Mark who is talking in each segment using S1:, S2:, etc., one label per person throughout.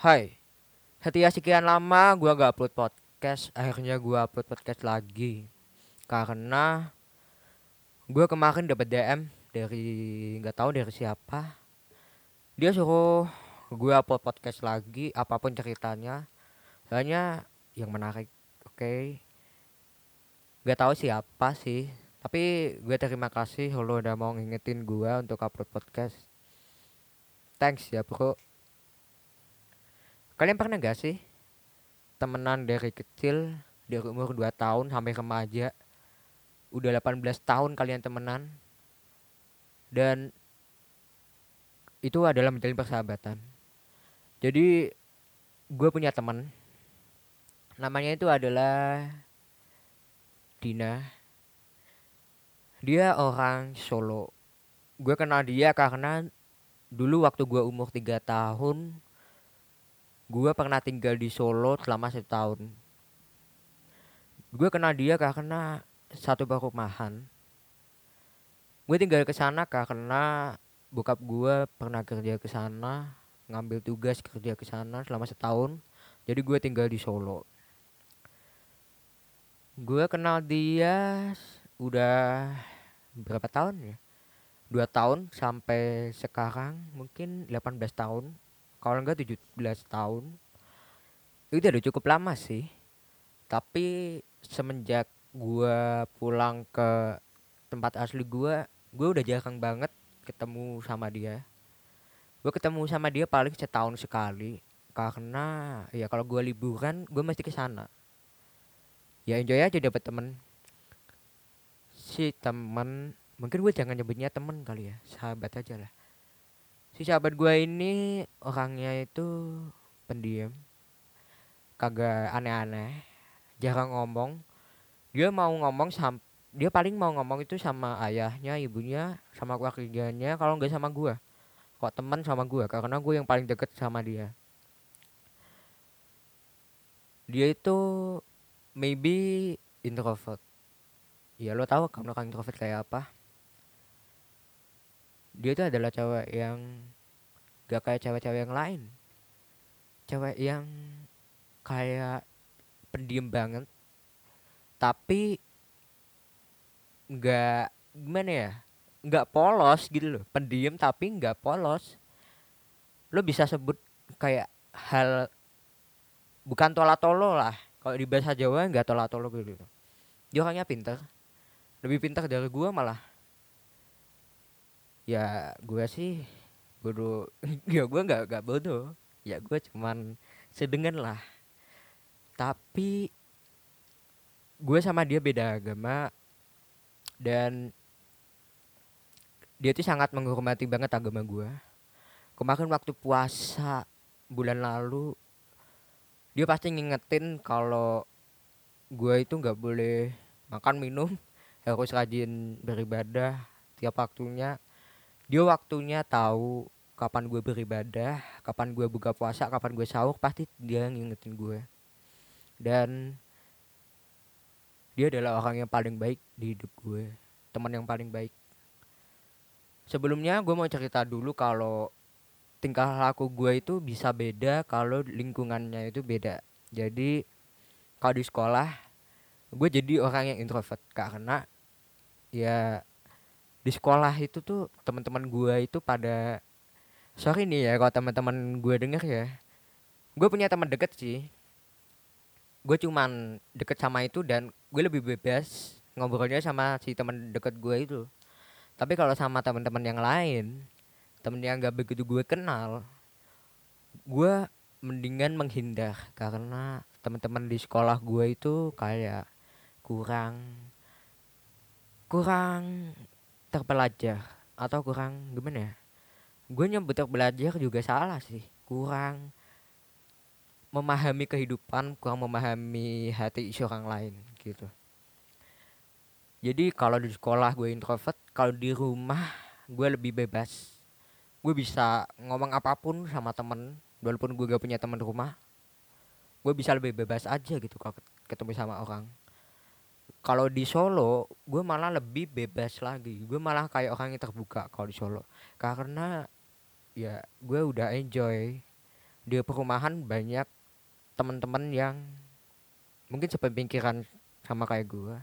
S1: Hai, setia sekian lama gua gak upload podcast, akhirnya gua upload podcast lagi. Karena gua kemarin dapat DM dari nggak tahu dari siapa. Dia suruh gua upload podcast lagi, apa pun ceritanya. Soalnya yang menarik, oke. Gak tahu siapa sih, tapi gue terima kasih lo udah mau ngingetin gua untuk upload podcast. Thanks ya bro. Kalian pernah gak sih temenan dari kecil dari umur 2 tahun sampai remaja udah 18 tahun kalian temenan dan itu adalah menjalin persahabatan. Jadi gue punya teman namanya itu adalah Dina. Dia orang Solo. Gue kenal dia karena dulu waktu gue umur 3 tahun gue pernah tinggal di Solo selama setahun gue kenal dia karena satu perumahan. Gue tinggal ke sana karena bokap gue pernah kerja ke sana ngambil tugas kerja ke sana selama setahun. Jadi gue tinggal di Solo. Gue kenal dia udah berapa tahun ya? Dua tahun sampai sekarang mungkin 18 tahun kalau enggak 17 tahun itu udah cukup lama sih. Tapi semenjak gua pulang ke tempat asli gua gua udah jarang banget ketemu sama dia. Gua ketemu sama dia paling setahun sekali karena ya kalau gua liburan gua mesti ke sana. Ya enjoy aja dapet temen. Si temen mungkin gue jangan nyebutnya temen kali ya sahabat aja lah si sahabat gue ini orangnya itu pendiam kagak aneh-aneh jarang ngomong. Dia mau ngomong sam dia paling mau ngomong itu sama ayahnya ibunya sama keluarganya kalau nggak sama gue kok teman sama gue karena gue yang paling deket sama dia. Dia itu maybe introvert. Ya lo tahu kan orang introvert kayak apa? Dia itu adalah cewek yang gak kayak cewek-cewek yang lain. Cewek yang kayak pendiam banget tapi nggak gimana ya nggak polos gitu loh. Pendiam tapi nggak polos. Lo bisa sebut kayak hal bukan tola tolo lah. Kalau di bahasa Jawa nggak tola tolo gitu. Dia orangnya pinter. Lebih pintar dari gua malah. Ya gue sih bodoh. Ya gue nggak nggak bodoh. Ya gue cuman sedengan lah. Tapi gue sama dia beda agama dan dia tuh sangat menghormati banget agama gue kemarin waktu puasa bulan lalu dia pasti ngingetin kalau gue itu nggak boleh makan minum harus rajin beribadah tiap waktunya dia waktunya tahu kapan gue beribadah kapan gue buka puasa kapan gue sahur pasti dia ngingetin gue dan dia adalah orang yang paling baik di hidup gue teman yang paling baik. Sebelumnya gue mau cerita dulu kalau tingkah laku gue itu bisa beda kalau lingkungannya itu beda. Jadi kalau di sekolah gue jadi orang yang introvert karena ya di sekolah itu tuh teman-teman gue itu pada sorry nih ya kalau teman-teman gue denger ya. Gue punya teman deket sih. Gue cuman deket sama itu dan gue lebih bebas ngobrolnya sama si teman deket gue itu. Tapi kalau sama teman-teman yang lain temen yang gak begitu gue kenal gue mendingan menghindar karena teman-teman di sekolah gue itu kayak kurang kurang terpelajar atau kurang gimana ya? Gue nyebut belajar juga salah sih kurang memahami kehidupan kurang memahami hati seorang lain gitu. Jadi kalau di sekolah gue introvert kalau di rumah gue lebih bebas. Gue bisa ngomong apa pun sama temen walaupun gue gak punya teman rumah. Gue bisa lebih bebas aja gitu kalau ketemu sama orang kalau di Solo gue malah lebih bebas lagi. Gue malah kayak orang yang terbuka kalau di Solo. Karena ya gue udah enjoy. Di perumahan banyak teman-teman yang mungkin sepemikiran sama kayak gue.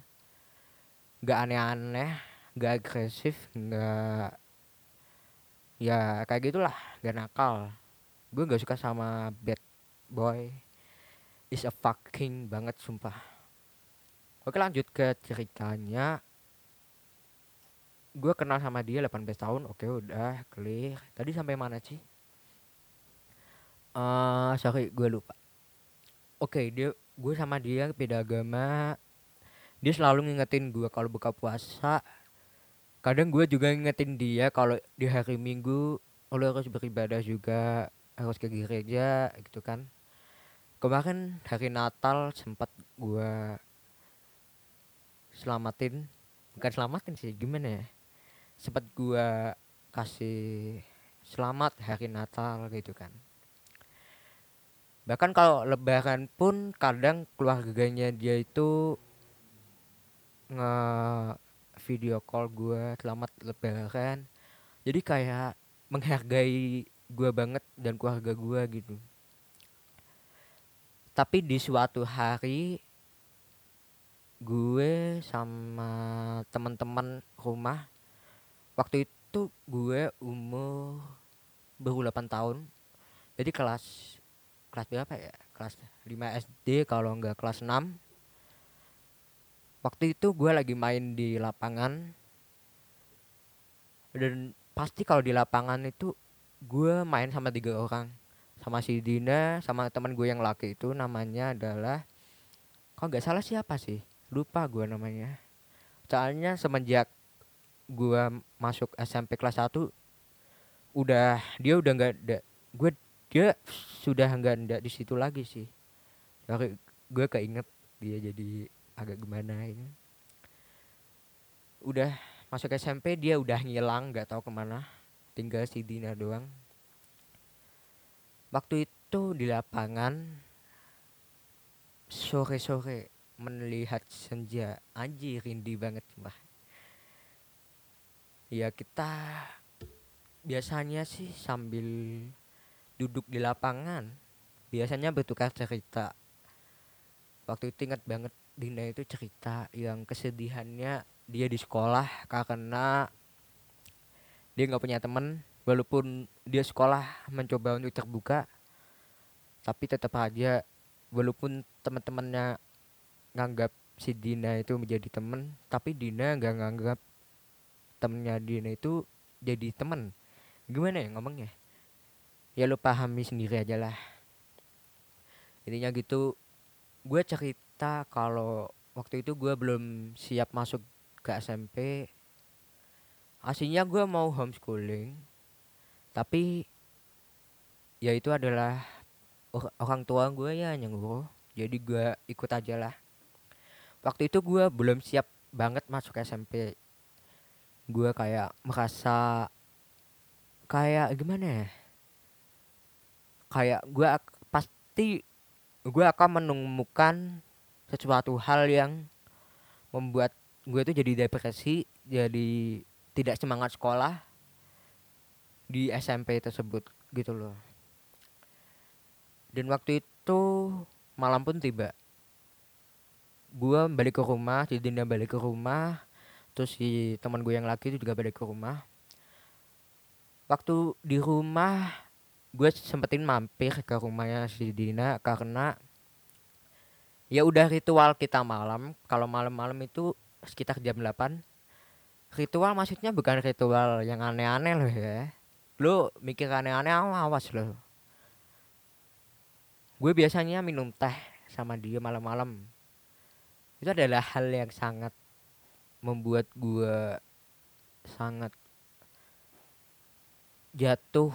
S1: Nggak aneh-aneh nggak agresif nggak ya kayak gitulah gak nakal. Gue nggak suka sama bad boy. Is a fucking banget sumpah oke lanjut ke ceritanya. Gue kenal sama dia 18 tahun. Oke udah clear. Tadi sampai mana sih? Uh, sorry gue lupa. Oke dia gue sama dia beda agama. Dia selalu ngingetin gue kalau buka puasa. Kadang gue juga ngingetin dia kalau di hari minggu lo harus beribadah juga harus ke gereja gitu kan. Kemarin hari Natal sempat gue selamatin bukan selamatin sih gimana ya? Sempat gue kasih selamat hari Natal gitu kan. Bahkan kalau lebaran pun kadang keluarganya dia itu nge video call gue selamat lebaran. Jadi kayak menghargai gue banget dan keluarga gue gitu. Tapi di suatu hari gue sama teman-teman rumah waktu itu gue umur baru 8 tahun. Jadi kelas kelas berapa ya? Kelas 5 SD kalau enggak kelas 6 waktu itu gue lagi main di lapangan. Dan pasti kalau di lapangan itu gue main sama tiga orang. Sama si Dina sama teman gue yang laki itu namanya adalah kok nggak salah siapa sih lupa gue namanya. Soalnya semenjak gue masuk SMP kelas 1 udah dia udah nggak ada gue dia sudah nggak ada di situ lagi sih. Gue keinget dia jadi agak gimana ini udah masuk SMP dia udah ngilang nggak tahu ke mana. Tinggal si Dina doang. Waktu itu di lapangan sore-sore melihat senja. Anjir rindi banget mbah ya kita biasanya sih sambil duduk di lapangan biasanya bertukar cerita. Waktu itu ingat banget Dina itu cerita yang kesedihannya dia di sekolah karena dia nggak punya temen walaupun dia sekolah mencoba untuk terbuka tapi tetap aja walaupun teman-temannya nganggap si Dina itu menjadi temen tapi Dina nggak nganggap temennya Dina itu jadi temen. Gimana ya ngomongnya? Ya lu pahami sendiri aja lah. Intinya gitu gue cerita kalau waktu itu gue belum siap masuk ke SMP aslinya gue mau homeschooling tapi ya itu adalah orang tua gue ya nyuruh jadi gue ikut aja lah waktu itu gue belum siap banget masuk SMP gue kayak merasa kayak gimana ya? Kayak gue pasti gue akan menemukan sesuatu hal yang membuat gue tuh jadi depresi jadi tidak semangat sekolah di SMP tersebut gitu loh. Dan waktu itu malam pun tiba gue balik ke rumah si Dinda balik ke rumah terus si teman gue yang laki itu juga balik ke rumah. Waktu di rumah gue sempetin mampir ke rumahnya si Dina karena ya udah ritual kita malam. Kalau malam-malam itu sekitar jam 8 ritual maksudnya bukan ritual yang aneh-aneh loh ya. Lu mikir aneh-aneh awas loh. Gue biasanya minum teh sama dia malam-malam itu adalah hal yang sangat membuat gue sangat jatuh.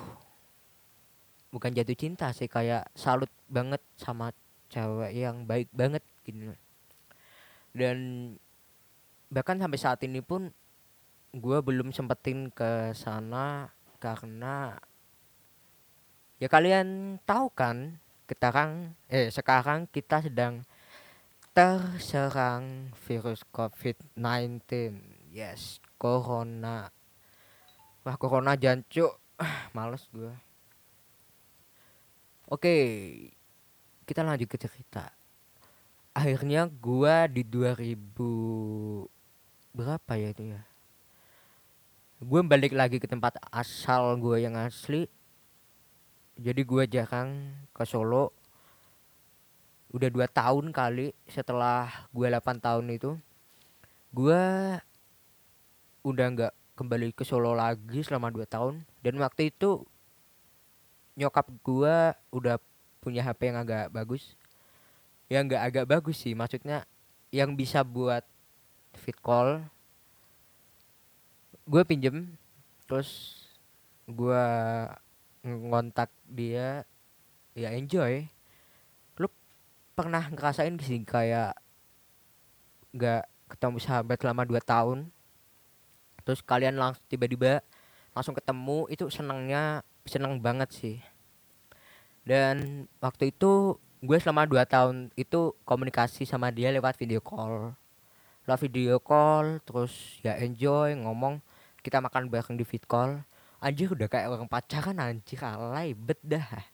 S1: Bukan jatuh cinta sih kayak salut banget sama cewek yang baik banget gitu. Dan bahkan sampai saat ini pun gue belum sempetin ke sana karena ya kalian tahu kan sekarang eh sekarang kita sedang terserang virus COVID-19 yes corona. Wah corona jancuk. Males gue oke kita lanjut ke cerita. Akhirnya gua di 2000 berapa ya itu ya? Gue balik lagi ke tempat asal gue yang asli. Jadi gue jarang ke Solo udah dua tahun kali setelah gue 8 tahun itu gue udah nggak kembali ke Solo lagi selama dua tahun. Dan waktu itu nyokap gue udah punya HP yang agak bagus. Yang nggak agak bagus sih maksudnya yang bisa buat fit call. Gue pinjem terus gue ngontak dia. Ya enjoy pernah ngerasain sih kayak nggak ketemu sahabat selama 2 tahun. Terus kalian langsung tiba-tiba langsung ketemu itu senangnya seneng banget sih. Dan waktu itu gue selama 2 tahun itu komunikasi sama dia lewat video call. Lewat video call terus ya enjoy ngomong kita makan bareng di fit call. Anjir udah kayak orang pacaran anjir alay bet dah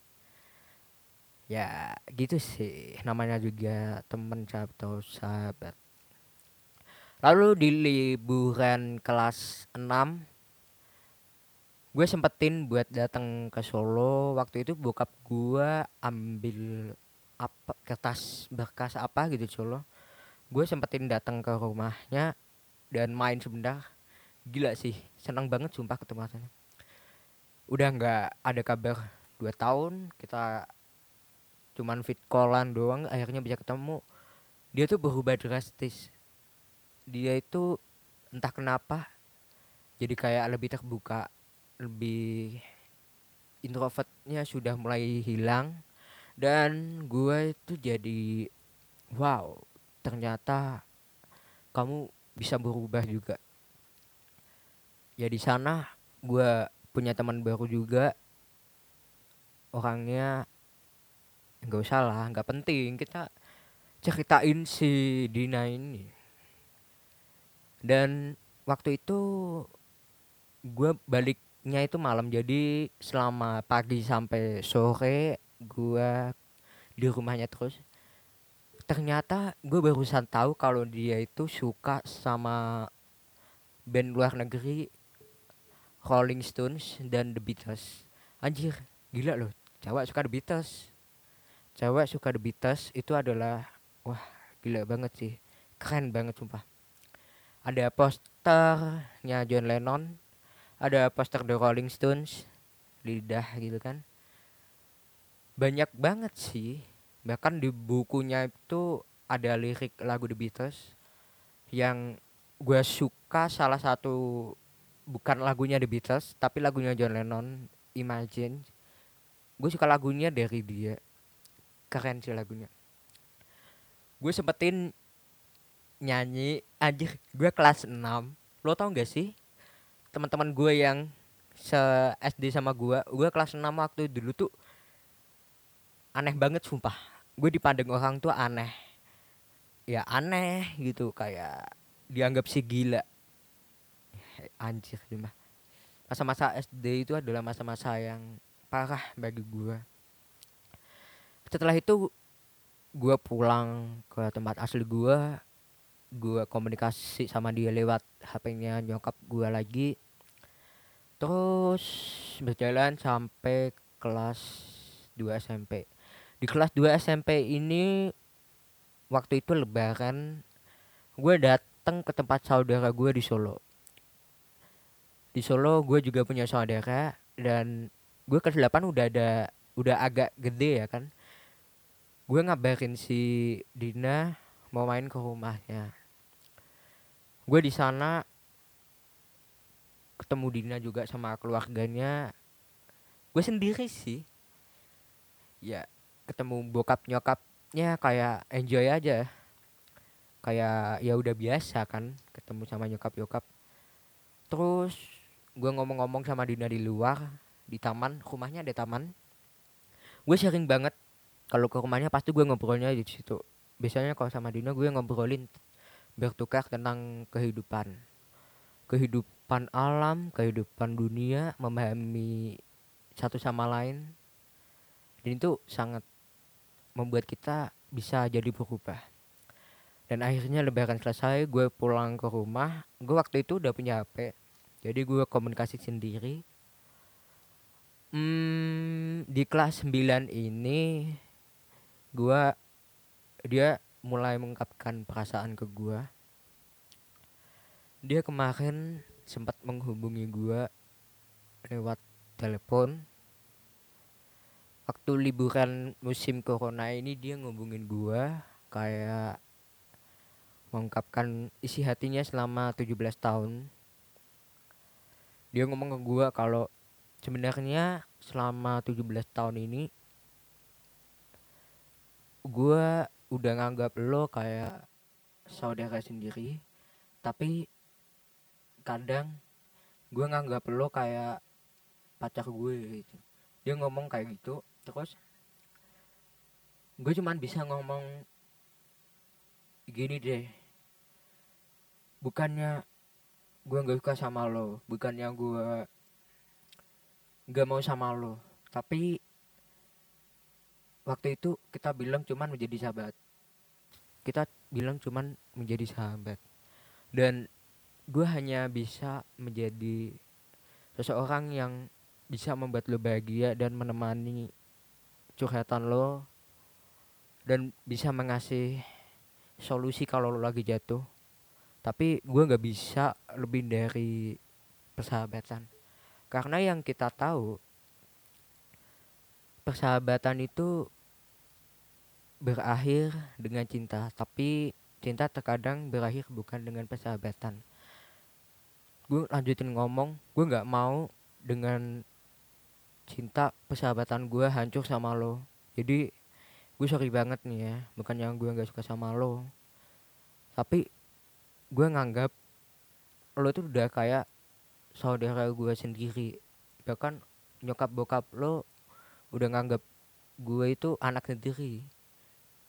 S1: ya gitu sih. Namanya juga temen atau sahabat lalu di liburan kelas 6 gue sempetin buat datang ke Solo. Waktu itu bokap gue ambil apa kertas berkas apa gitu Solo. Gue sempetin datang ke rumahnya dan main sebentar. Gila sih senang banget sumpah ketemu rasanya udah nggak ada kabar dua tahun kita cuman fit callan doang akhirnya bisa ketemu. Dia tuh berubah drastis. Dia itu entah kenapa jadi kayak lebih terbuka lebih introvertnya sudah mulai hilang. Dan gue itu jadi wow ternyata kamu bisa berubah juga. Ya di sana gue punya teman baru juga. Orangnya nggak usah lah nggak penting. Kita ceritain si Dina ini. Dan waktu itu gue baliknya itu malam. Jadi selama pagi sampai sore gue di rumahnya terus. Ternyata gue barusan tahu kalau dia itu suka sama band luar negeri Rolling Stones dan The Beatles. Anjir gila loh. Cewek suka The Beatles cewek suka The Beatles itu adalah wah gila banget sih. Keren banget sumpah. Ada posternya John Lennon ada poster The Rolling Stones lidah gitu kan. Banyak banget sih. Bahkan di bukunya itu ada lirik lagu The Beatles yang gue suka salah satu bukan lagunya The Beatles tapi lagunya John Lennon Imagine. Gue suka lagunya dari dia keren sih lagunya. Gue sempetin nyanyi anjir gue kelas 6 lo tau gak sih? Teman-teman gue yang se SD sama gue gue kelas 6 waktu dulu tuh aneh banget sumpah. Gue dipandang orang tuh aneh. Ya aneh gitu kayak dianggap si gila. Anjir cuma masa-masa SD itu adalah masa-masa yang parah bagi gue setelah itu gue pulang ke tempat asli gue gue komunikasi sama dia lewat HP-nya nyokap gue lagi. Terus berjalan sampai kelas 2 SMP di kelas 2 SMP ini waktu itu lebaran gue datang ke tempat saudara gue di Solo. Di Solo gue juga punya saudara dan gue kelas 8 udah ada udah agak gede ya kan gue ngabarin si Dina mau main ke rumahnya. Gue di sana ketemu Dina juga sama keluarganya. Gue sendiri sih. Ya ketemu bokap nyokapnya kayak enjoy aja. Kayak ya udah biasa kan ketemu sama nyokap nyokap. Terus gue ngomong-ngomong sama Dina di luar di taman rumahnya ada taman. Gue sering banget kalau ke rumahnya pasti gue ngobrolnya di situ. Biasanya kalau sama Dina gue ngobrolin bertukar tentang kehidupan. Kehidupan alam kehidupan dunia memahami satu sama lain. Dan itu sangat membuat kita bisa jadi berubah. Dan akhirnya lebaran selesai gue pulang ke rumah. Gue waktu itu udah punya HP jadi gue komunikasi sendiri. Hmm, di kelas 9 ini gue dia mulai mengungkapkan perasaan ke gue dia kemarin sempat menghubungi gue lewat telepon. Waktu liburan musim corona ini dia ngubungin gua kayak mengungkapkan isi hatinya selama 17 tahun. Dia ngomong ke gua kalau sebenarnya selama 17 tahun ini gua udah nganggap lo kayak saudara sendiri tapi kadang gua nganggap lo kayak pacar gue gitu. Dia ngomong kayak gitu terus gue cuman bisa ngomong gini deh. Bukannya gue nggak suka sama lo bukannya gue nggak mau sama lo tapi waktu itu kita bilang cuman menjadi sahabat. Kita bilang cuman menjadi sahabat. Dan gue hanya bisa menjadi seseorang yang bisa membuat lo bahagia dan menemani curhatan lo dan bisa mengasih solusi kalau lo lagi jatuh. Tapi gue nggak bisa lebih dari persahabatan. Karena yang kita tahu persahabatan itu berakhir dengan cinta tapi cinta terkadang berakhir bukan dengan persahabatan. Gue lanjutin ngomong gue nggak mau dengan cinta persahabatan gue hancur sama lo. Jadi gue sorry banget nih ya bukan yang gue nggak suka sama lo. Tapi gue nganggap lo tuh udah kayak saudara gue sendiri. Bahkan nyokap bokap lo udah nganggap gue itu anak sendiri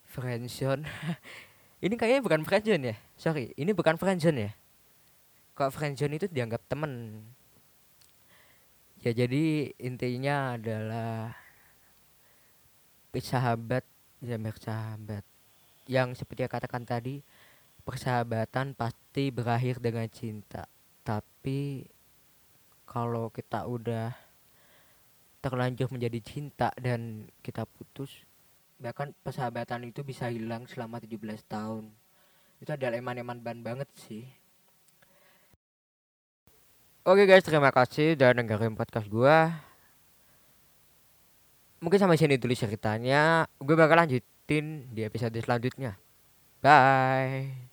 S1: friendzone. Ini kayaknya bukan friendzone ya? Sorry ini bukan friendzone ya? Kok friendzone itu dianggap temen? Ya jadi intinya adalah bersahabat ya bersahabat. Yang seperti yang katakan tadi persahabatan pasti berakhir dengan cinta. Tapi kalau kita udah terlanjur menjadi cinta dan kita putus bahkan persahabatan itu bisa hilang selama 17 tahun itu adalah eman-eman ban banget sih Oke guys, terima kasih udah dengerin podcast gua. Mungkin sampai sini dulu ceritanya. Gue bakal lanjutin di episode selanjutnya. Bye.